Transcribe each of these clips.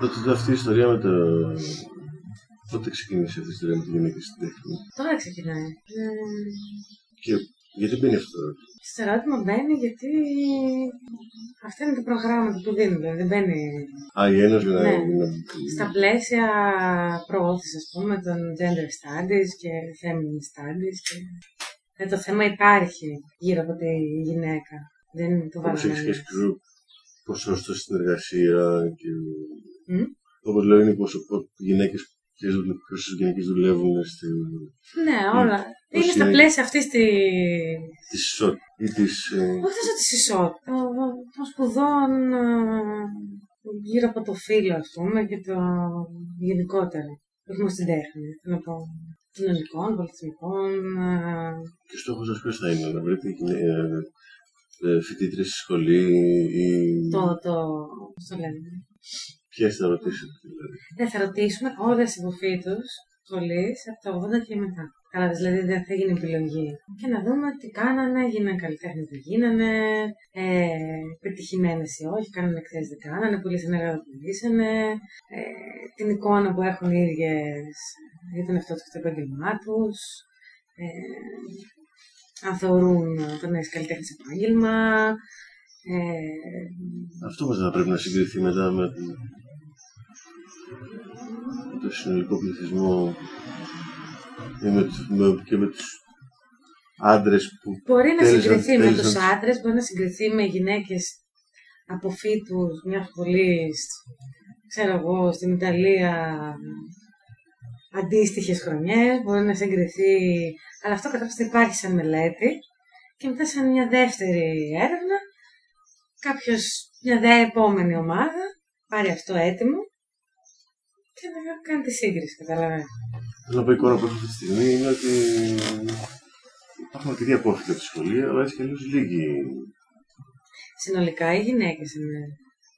Τότε αυτή η ιστορία με το. Πότε ξεκίνησε αυτή η ιστορία με τη γυναίκα στην τέχνη; Τώρα ξεκινάει. Ε, Και γιατί μπαίνει αυτό το ερώτημα; στο ερώτημα μπαίνει γιατί αυτά είναι τα προγράμματα που δίνουν. Δηλαδή δεν μπαίνει Α, η Ένωση να. Ναι. να- στα πλαίσια προώθησης, ας πούμε, των gender studies και feminine studies. Και... Ε, το θέμα υπάρχει γύρω από τη γυναίκα. Δεν το Όπως βάλαμε. έχει και σκρου ποσοστό στην εργασία και. Μμ. Όπως λέω είναι πόσο γυναίκες. Πόσες γυναίκες δουλεύουν στη, Ναι, όλα. Πώς Είναι στα είναι- πλαίσια αυτής τη. της ισότητα ή της. Όχι τόσο της ισότητα, των σπουδών ε, γύρω από το φύλλο, ας πούμε, και το γενικότερα. Όχι μόνο στην τέχνη. Θέλω να πω κοινωνικών, πολιτισμικών. ε, Και ο στόχος σας ποιος θα είναι, να βρείτε γυναί- ε, ε, φοιτήτρε στη σχολή ή. το, το, πώς το λένε; Ποιες θα ρωτήσετε, δηλαδή; Δεν θα ρωτήσουμε όλες τι υποφύτου σχολής από το 80 και μετά. Καλά, δηλαδή δεν θα γίνει επιλογή. Και να δούμε τι κάνανε, γίνανε καλλιτέχνες δεν γίνανε, ε, πετυχημένες ή όχι, κάνανε εκθέσεις δεν κάνανε, πολύ συνεργάτε δεν πουλήσανε, ε, την εικόνα που έχουν οι ίδιες για τον εαυτό τους και το επάγγελμά τους. Ε, αν θεωρούν το να είσαι καλλιτέχνης επάγγελμα. Ε, Αυτό μας θα πρέπει να συγκριθεί μετά με, το- με το συνολικό πληθυσμό ή με, τους- με- και με τους άντρες που Μπορεί να Τέλειωσαν- συγκριθεί με τέλειωσαν τους τις- άντρες, μπορεί να συγκριθεί με γυναίκες από φύτους μιας σχολή, ξέρω εγώ, στην Ιταλία αντίστοιχες χρονιές, μπορεί να συγκριθεί, αλλά αυτό καταρχάς θα υπάρχει σαν μελέτη και μετά σαν μια δεύτερη έρευνα, κάποιος, μια δε επόμενη ομάδα, πάρει αυτό έτοιμο και να κάνει τη σύγκριση, καταλαβαίνετε. Θέλω να πω η εικόνα που έχω αυτή τη στιγμή είναι ότι υπάρχουν αρκετοί απόφοιτοι από τη σχολή, αλλά έτσι κι αλλιώς λίγοι Συνολικά οι γυναίκες είναι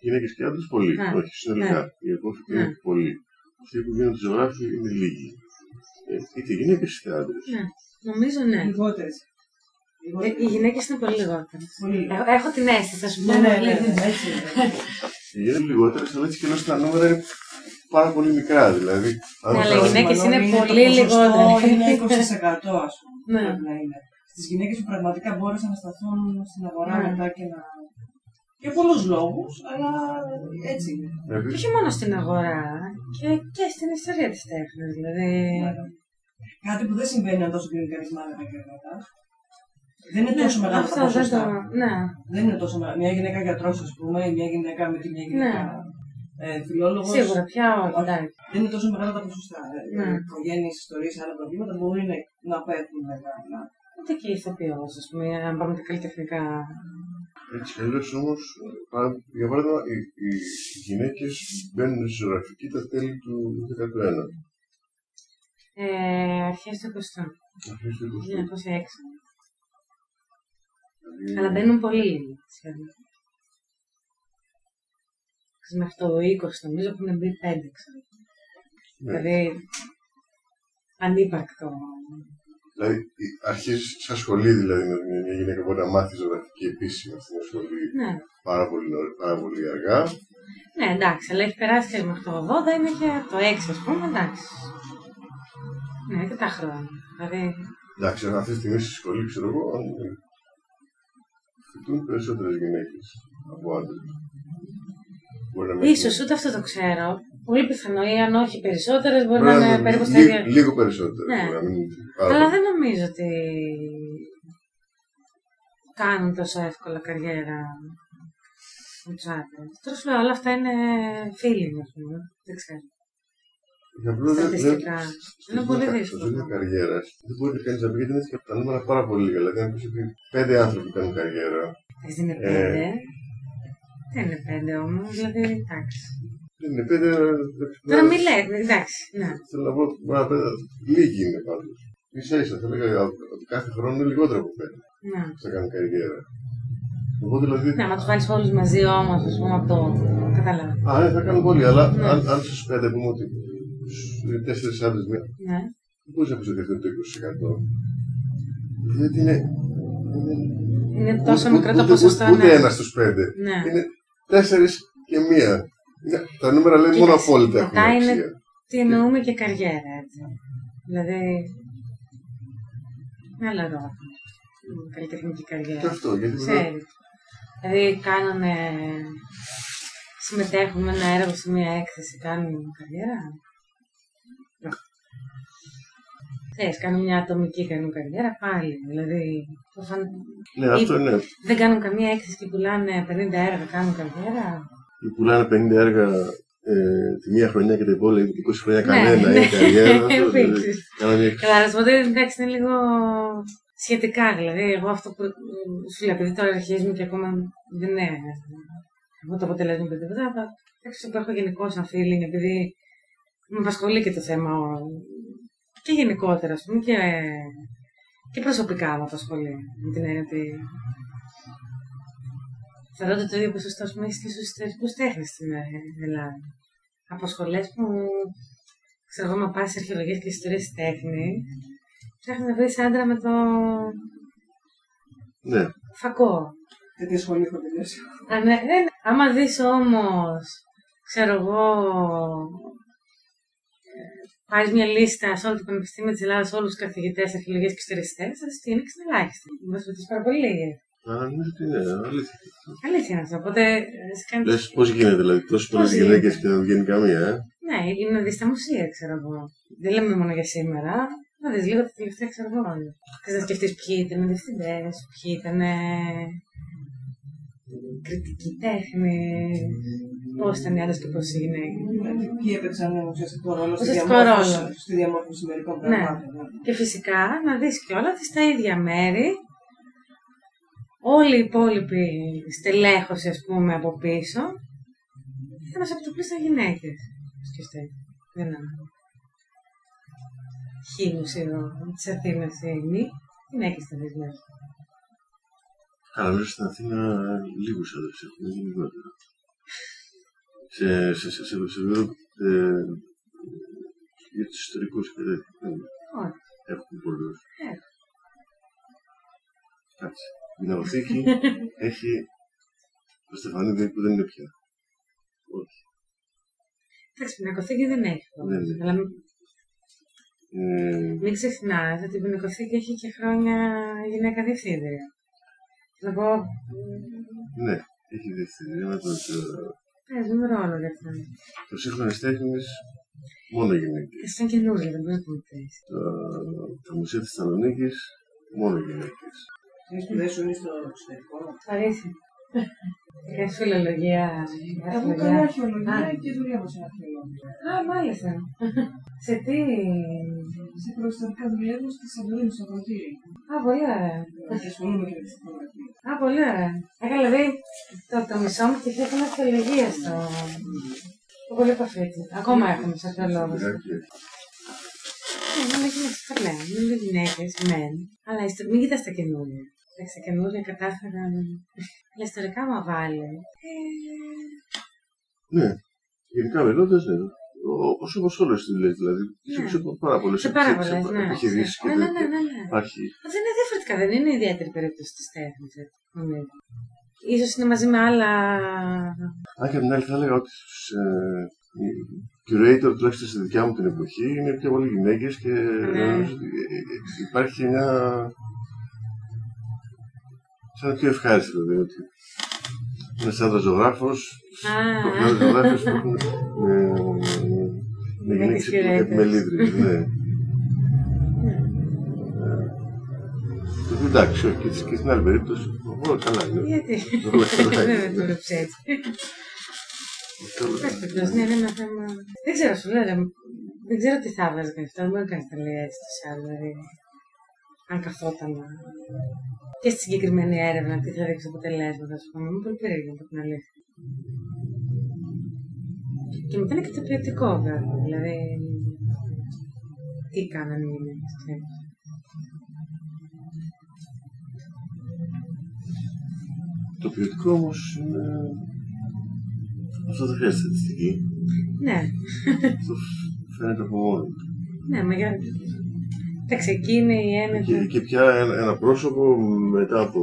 γυναίκες και άντρες πολλοί. Ναι. Όχι, συνολικά. Οι απόφοιτοι Ναι. είναι πολλοί. Αυτοί που γίνονται ζωγράφοι είναι λίγοι. Ε, είτε γυναίκες είτε άντρες. Ναι, νομίζω ναι. Λιγότερες. Ε, οι γυναίκες είναι πολύ λιγότερες. Πολύ. Έχω την αίσθηση, θα σου πω. Ναι, ναι, πολύ. ναι, ναι, έτσι είναι. Οι γυναίκες είναι λιγότερες, αλλά έτσι κι αλλιώς τα νούμερα είναι πάρα πολύ μικρά. Δηλαδή, αν Ναι, αλλά οι θα- γυναίκες είναι Μάλλον πολύ το ποσοστό λιγότερες. Είναι 20% ας πούμε. Ναι. Πρέπει να είναι. Στις γυναίκες που πραγματικά μπόρεσαν να σταθούν στην αγορά Ναι. μετά και να... Για πολλούς λόγους, αλλά έτσι είναι. δηλαδή, Και όχι μόνο στην αγορά, και, και στην ιστορία της τέχνης. Δηλαδή. Ναι. Κάτι που δεν συμβαίνει αν τόσο κλινικαρισμένα επαγγέλματα. Δεν είναι Ναι, τόσο μεγάλο αυτό τα δεν ποσοστά. το. Ναι. Δεν είναι τόσο μεγάλο. Μια γυναίκα γιατρός, ας πούμε, ή μια γυναίκα με τη μια γυναίκα ε, φιλόλογος. Ναι. Σίγουρα πια όχι. εντάξει. Δεν είναι τόσο μεγάλα τα ποσοστά. Ναι. Ναι. Οικογένειες, ιστορίες, άλλα προβλήματα μπορεί να, να πέφτουν μεγάλα. Ούτε και ηθοποιός, ας πούμε, αν πάμε τα καλλιτεχνικά. Έτσι κι αλλιώς όμως, παρα- για παράδειγμα, οι, οι γυναίκες μπαίνουν στη ζωγραφική τα τέλη του 19ου. Ε, Αρχές του 20ου. Αρχές του 20ου. 1906. Δηλαδή, Αλλά μπαίνουν πολύ λίγοι. σχεδόν. Μέχρι το 20 νομίζω έχουν μπει 5, ξέρω. ναι. Δηλαδή, ανύπαρκτο. Δηλαδή, η- αρχίζεις σαν σχολή, δηλαδή, με μια- μια γυναίκα μπορεί να μάθει ζωγραφική επίσημα στην σχολή Ναι, πάρα πολύ, νωρί- πάρα πολύ αργά. ναι, εντάξει, αλλά έχει περάσει και μέχρι το 80, είναι και το 6, ας πούμε, εντάξει. Ναι, και τα χρόνια. Δηλαδή, Εντάξει, αυτή τη στιγμή στη σχολή, ξέρω εγώ, ε, φοιτούν περισσότερες γυναίκες από άντρες. Μπορεί να μην- ίσως ούτε αυτό το ξέρω. Πολύ πιθανό, ή αν όχι περισσότερες, μπορεί μπορεί να είναι περίπου στα λί- ίδια. Λίγο περισσότερο. Ναι. μπορεί να μην είναι πάρα Αλλά πολύ. δεν νομίζω ότι κάνουν τόσο εύκολα καριέρα με τους άντρες. Τώρα σου λέω, όλα αυτά είναι feeling, ας πούμε. Δεν ξέρω. Για απλώς δεν- Στατιστικά. δεν- Είναι πολύ στο δύσκολο. ζήτημα καριέρα δεν μπορεί να κάνει να πει γιατί είναι και τα νούμερα πάρα πολύ λίγα. Δηλαδή, αν πεις ότι πέντε άνθρωποι κάνουν καριέρα, Δεν είναι Ε. πέντε. Δεν είναι πέντε όμως, δηλαδή εντάξει. Δεν είναι πέντε. Τώρα μη λέτε, εντάξει. Ναι. Θέλω να πω, μπορεί να πέντε, λίγοι είναι πάντως. σα ίσα, θα έλεγα ότι κάθε χρόνο είναι λιγότερο από πέντε ναι. που θα κάνουν καριέρα. Εγώ δηλαδή. Ναι, άμα τους βάλεις όλους μαζί όμως, ας πούμε, από το. Κατάλαβα. Α, ναι, θα κάνουν πολύ, αλλά Ναι. αν, αν στους πέντε πούμε ότι είναι τέσσερις άντρες, ναι, Ναι. δεν μπορείς να πεις ότι αυτό είναι το 20%. Γιατί είναι. είναι Είναι τόσο ούτε- μικρό το ούτε- ποσοστό. Ούτε ναι. ένα στους πέντε. Ναι. Είναι τέσσερις και μία. Είναι- Τα νούμερα λένε μόνο Κοίταξε, απόλυτα έχουν μετά είναι- αξία. Τι εννοούμε και καριέρα, έτσι. Δηλαδή. Είναι άλλο ερώτημα. Η Καλλιτεχνική Και καριέρα. αυτό, γιατί μετά Ξέρεις. Δηλαδή κάνανε. Συμμετέχουν με ένα έργο σε μια έκθεση, κάνουν καριέρα. Θες, κάνουν μια ατομική κάνουν καριέρα πάλι. Δηλαδή, προφαν- Ναι, αυτό είναι. δεν κάνουν καμία έκθεση και πουλάνε 50 έργα, κάνουν καριέρα. Ή πουλάνε 50 έργα ε, τη μία χρονιά και τα υπόλοιπα 20 χρόνια Ναι, κανένα ναι. ή καριέρα. αυτό, δηλαδή, Επίσης. κάνανε μια- Καλά, να σου πω ότι εντάξει είναι λίγο σχετικά. Δηλαδή, εγώ αυτό που σου λέω, επειδή τώρα αρχίζουμε και ακόμα δεν είναι εγώ το αποτέλεσμα του τίποτα, αλλά έξω που έχω γενικώ ένα feeling, επειδή με απασχολεί και το θέμα ο- και γενικότερα, ας πούμε, και, και προσωπικά με απασχολεί. Με την έννοια ότι θεωρώ ότι το ίδιο ποσοστό που έχει και στους ιστορικούς τέχνες στην ε, Ελλάδα. Απασχολέ που ξέρω εγώ, να πα σε αρχαιολογίες και ιστορίες τέχνη, ψάχνει να βρει άντρα με το Ναι, φακό. Τέτοια σχολή έχω τελειώσει. Α, ναι, ναι, ναι. Άμα δεις όμως, ξέρω εγώ, πάρεις μια λίστα σε όλα τα πανεπιστήμια της Ελλάδας, όλους τους καθηγητές, αρχαιολογίες και ιστοριστέ, θα δει ότι είναι στην ελάχιστη. Μα ρωτήσει πάρα πολύ. αλλά νομίζω ότι είναι αλήθεια. Αλήθεια είναι αυτό. Οπότε, ε, σε κάνει. Λες, πώς γίνεται δηλαδή, τόσο πολλές Πώς γυναίκες γίνεται. και δεν βγαίνει καμία, ε; Ναι, είναι να δει τα μουσεία, ξέρω εγώ. Δεν λέμε μόνο για σήμερα. Να δεις λίγο τα τελευταία, ξέρω εγώ. Θες να σκεφτείς ποιοι ήταν διευθυντές, ποιοι ήταν κριτική τέχνη, πώς ήταν οι άντρε και πώ οι γυναίκε. Δηλαδή, Ποιοι έπαιξαν ουσιαστικό ρόλο στη Ουσιαστικό διαμόρφωση, ρόλο. στη διαμόρφωση μερικών Ναι. πραγμάτων. ναι. Και φυσικά να δεις κιόλας ότι στα ίδια μέρη όλοι οι υπόλοιποι στελέχωση, ας πούμε, από πίσω ήταν ως επιτοπλίστων γυναίκες. Σκεφτείτε. Δεν είναι. Χι μουσείο της Αθήνας είναι γυναίκες ήταν δεις μέσα. Καλά, νομίζω στην Αθήνα λίγους άντρε έχουμε γενικότερα. Σε, σε, σε, σε, σε επίπεδο ε, για του ιστορικούς και τέτοια. δεν Όχι. Έχουν πολλούς. Έχουν. Εντάξει. Η Ναυροθήκη έχει το Στεφανίδη που δεν είναι πια. Όχι. Εντάξει, πινακοθήκη δεν έχει. Δεν έχει. Αλλά μην- Ε, μην ξεχνάς ότι η πινακοθήκη έχει και χρόνια γυναίκα διευθύντρια. Να πω, ναι, έχει διευθυντή. με το, το, παίζουν ρόλο για αυτό. το σύγχρονος τέχνης μόνο γυναίκες. Και σαν καινούργια, δεν μπορεί να το πεις. Τα, τα μουσεία της Θεσσαλονίκης μόνο γυναίκες. Οι σπουδέ σου είναι στο εξωτερικό. Σ' αρέσει. Κάνεις φιλολογία. Εγώ αρχαιολογία. κάνω αρχαιολογία Α. και δουλεύω σε αρχαιολόγια. Α, μάλιστα. Σε τι; Σε προϊστορικά δουλεύω στη Σαντορίνη, στο Κοντήρι. Α, πολύ ωραία. Και ασχολούμαι και με τη φωτογραφία. Α, πολύ ωραία. Έκανα δηλαδή το, το μισό μου και θα έκανα αρχαιολογία στο. Το πολύ επαφή. Ακόμα έχουμε σαν αρχαιολόγο. Λιγάκι. Ναι, μόνο γυναίκε τα λέω. Δεν είναι γυναίκε, μεν. Αλλά είστε- μην κοιτάς τα καινούργια. Εντάξει, τα καινούργια κατάφεραν. Αλλά ιστορικά μου βάλει. Ε, Ναι, γενικά μιλώντα, ναι. Ο- Όσο όπω όλε τι δουλειέ δηλαδή. Ναι. Σε πάρα πολλές σε πάρα πολλές, ναι. επιχειρήσεις και Ναι, ναι, ναι, τέτοια. ναι, ναι. Υπάρχει. Δεν είναι διαφορετικά, δεν είναι ιδιαίτερη περίπτωση της τέχνης. Νομίζω. Ίσως είναι μαζί με άλλα. Αν και απ' την άλλη θα έλεγα ότι στους, ε, οι curator, τουλάχιστον στη δικιά μου την εποχή, είναι πιο πολύ γυναίκες και Ναι. νομίζω ότι, ε, ε, υπάρχει μια. Σαν πιο ευχάριστη δηλαδή. Ότι ένα άντρα ζωγράφο, Α. προφανώ ζωγράφο που έχουν με, με Γυναίκες γυναίκε curators. επιμελήτριε. Ναι. Ε, Εντάξει, όχι, και στην- και στην άλλη περίπτωση, όλα καλά είναι. Γιατί; Όλα καλά Δεν είναι. το βλέπει έτσι. Όλα καλά Πες το, ναι, είναι ένα θέμα. Δεν ξέρω, σου λέω. ρε, Δεν ξέρω τι θα έβαζε και αυτό. Δεν μπορεί κανεί να τα λέει έτσι τόσο άλλο. Δηλαδή, αν καθόταν να. και στη συγκεκριμένη έρευνα, τι θα δείξει αποτελέσματα, ας πούμε. Είμαι πολύ περίεργη από την αλήθεια. Και μετά είναι και το ποιοτικό, βέβαια. Δηλαδή. Τι κάνανε οι γυναίκες, ξέρεις. Το ποιοτικό όμως είναι. Αυτό δεν χρειάζεται στατιστική. Ναι, Αυτό φαίνεται από μόνο. του. ναι, μα για. Εντάξει, εκεί είναι η έννοια. Και, του- και πια ένα, ένα πρόσωπο μετά από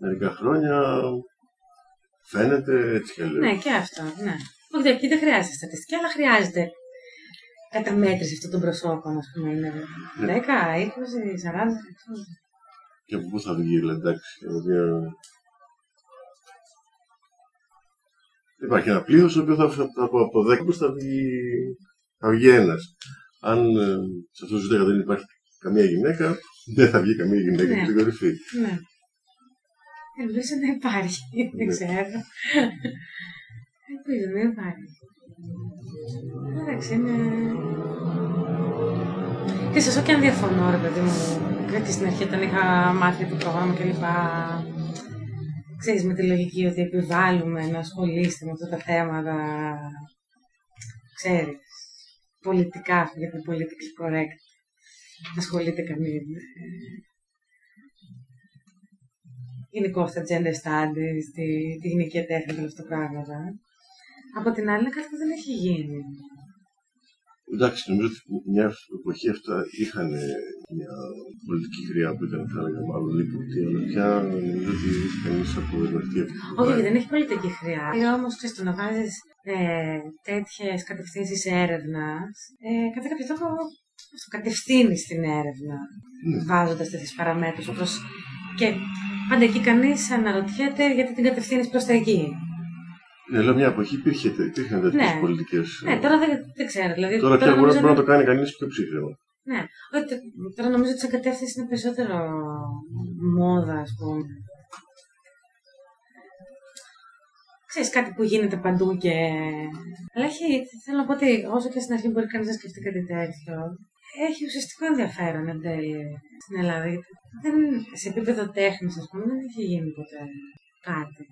μερικά χρόνια Φαίνεται έτσι κι αλλιώς. Ναι, και αυτό, ναι. Όχι, εκεί δεν χρειάζεται στατιστική, αλλά χρειάζεται καταμέτρηση αυτών των προσώπων, ας πούμε. Είναι Ναι. 10, 20, 40. ξέρω. Και από πού θα βγει, δηλαδή, εντάξει. δηλαδή, Υπάρχει ένα πλήθος το οποίο θα, θα, από, από 10 πώς θα βγει, θα βγει ένας. Αν ε, σε αυτό το 10 δεν υπάρχει καμία γυναίκα, δεν θα βγει καμία γυναίκα Ναι. στην κορυφή. Ναι. Ελπίζω να υπάρχει. Δεν Ναι. ξέρω. Ελπίζω να υπάρχει. Εντάξει, είναι. Και όσο και αν διαφωνώ, ρε παιδί μου, και στην αρχή όταν είχα μάθει το πρόγραμμα κλπ. Ξέρεις, με τη λογική ότι επιβάλλουμε να ασχολείστε με αυτά τα θέματα, ξέρεις, πολιτικά, γιατί πολιτικά correct, να ασχολείται κανείς με γενικώ στα gender studies, τη, τη γυναικεία τέχνη και όλα αυτά τα πράγματα. Από την άλλη, είναι κάτι που δεν έχει γίνει. Εντάξει, νομίζω ότι μια εποχή αυτά είχαν ε, μια πολιτική χρειά που ήταν, θα έλεγα, μάλλον ύποπτη, αλλά πια νομίζω ότι έχει κανεί απογοητευτεί αυτή. την Όχι, πορεία. δεν έχει πολιτική χρειά. Όμως, ξέρεις, το να βάζεις ε, τέτοιες κατευθύνσεις έρευνας, ε, κατά κάποιο τρόπο αυτό κατευθύνεις την έρευνα, Ναι. βάζοντας τέτοιες παραμέτρους. Όπως... Και πάντα εκεί κανείς αναρωτιέται γιατί την κατευθύνεις προς τα εκεί. Ναι, λέω μια εποχή υπήρχε, υπήρχαν τέτοιες Ναι. πολιτικές. Ναι, τώρα δεν, δεν ξέρω. Δηλαδή, Τώρα πια μπορεί, νομίζω μπορεί να ότι- το κάνει κανείς πιο ψύχρεμα. Ναι, ότι τώρα νομίζω ότι σαν κατεύθυνση είναι περισσότερο μόδα, ας πούμε. Ξέρεις, κάτι που γίνεται παντού και... Αλλά έχει, θέλω να πω ότι όσο και στην αρχή μπορεί κανείς να σκεφτεί κάτι τέτοιο, έχει ουσιαστικό ενδιαφέρον εν τέλει στην Ελλάδα. Γιατί δεν, σε επίπεδο τέχνης, ας πούμε, δεν έχει γίνει ποτέ κάτι.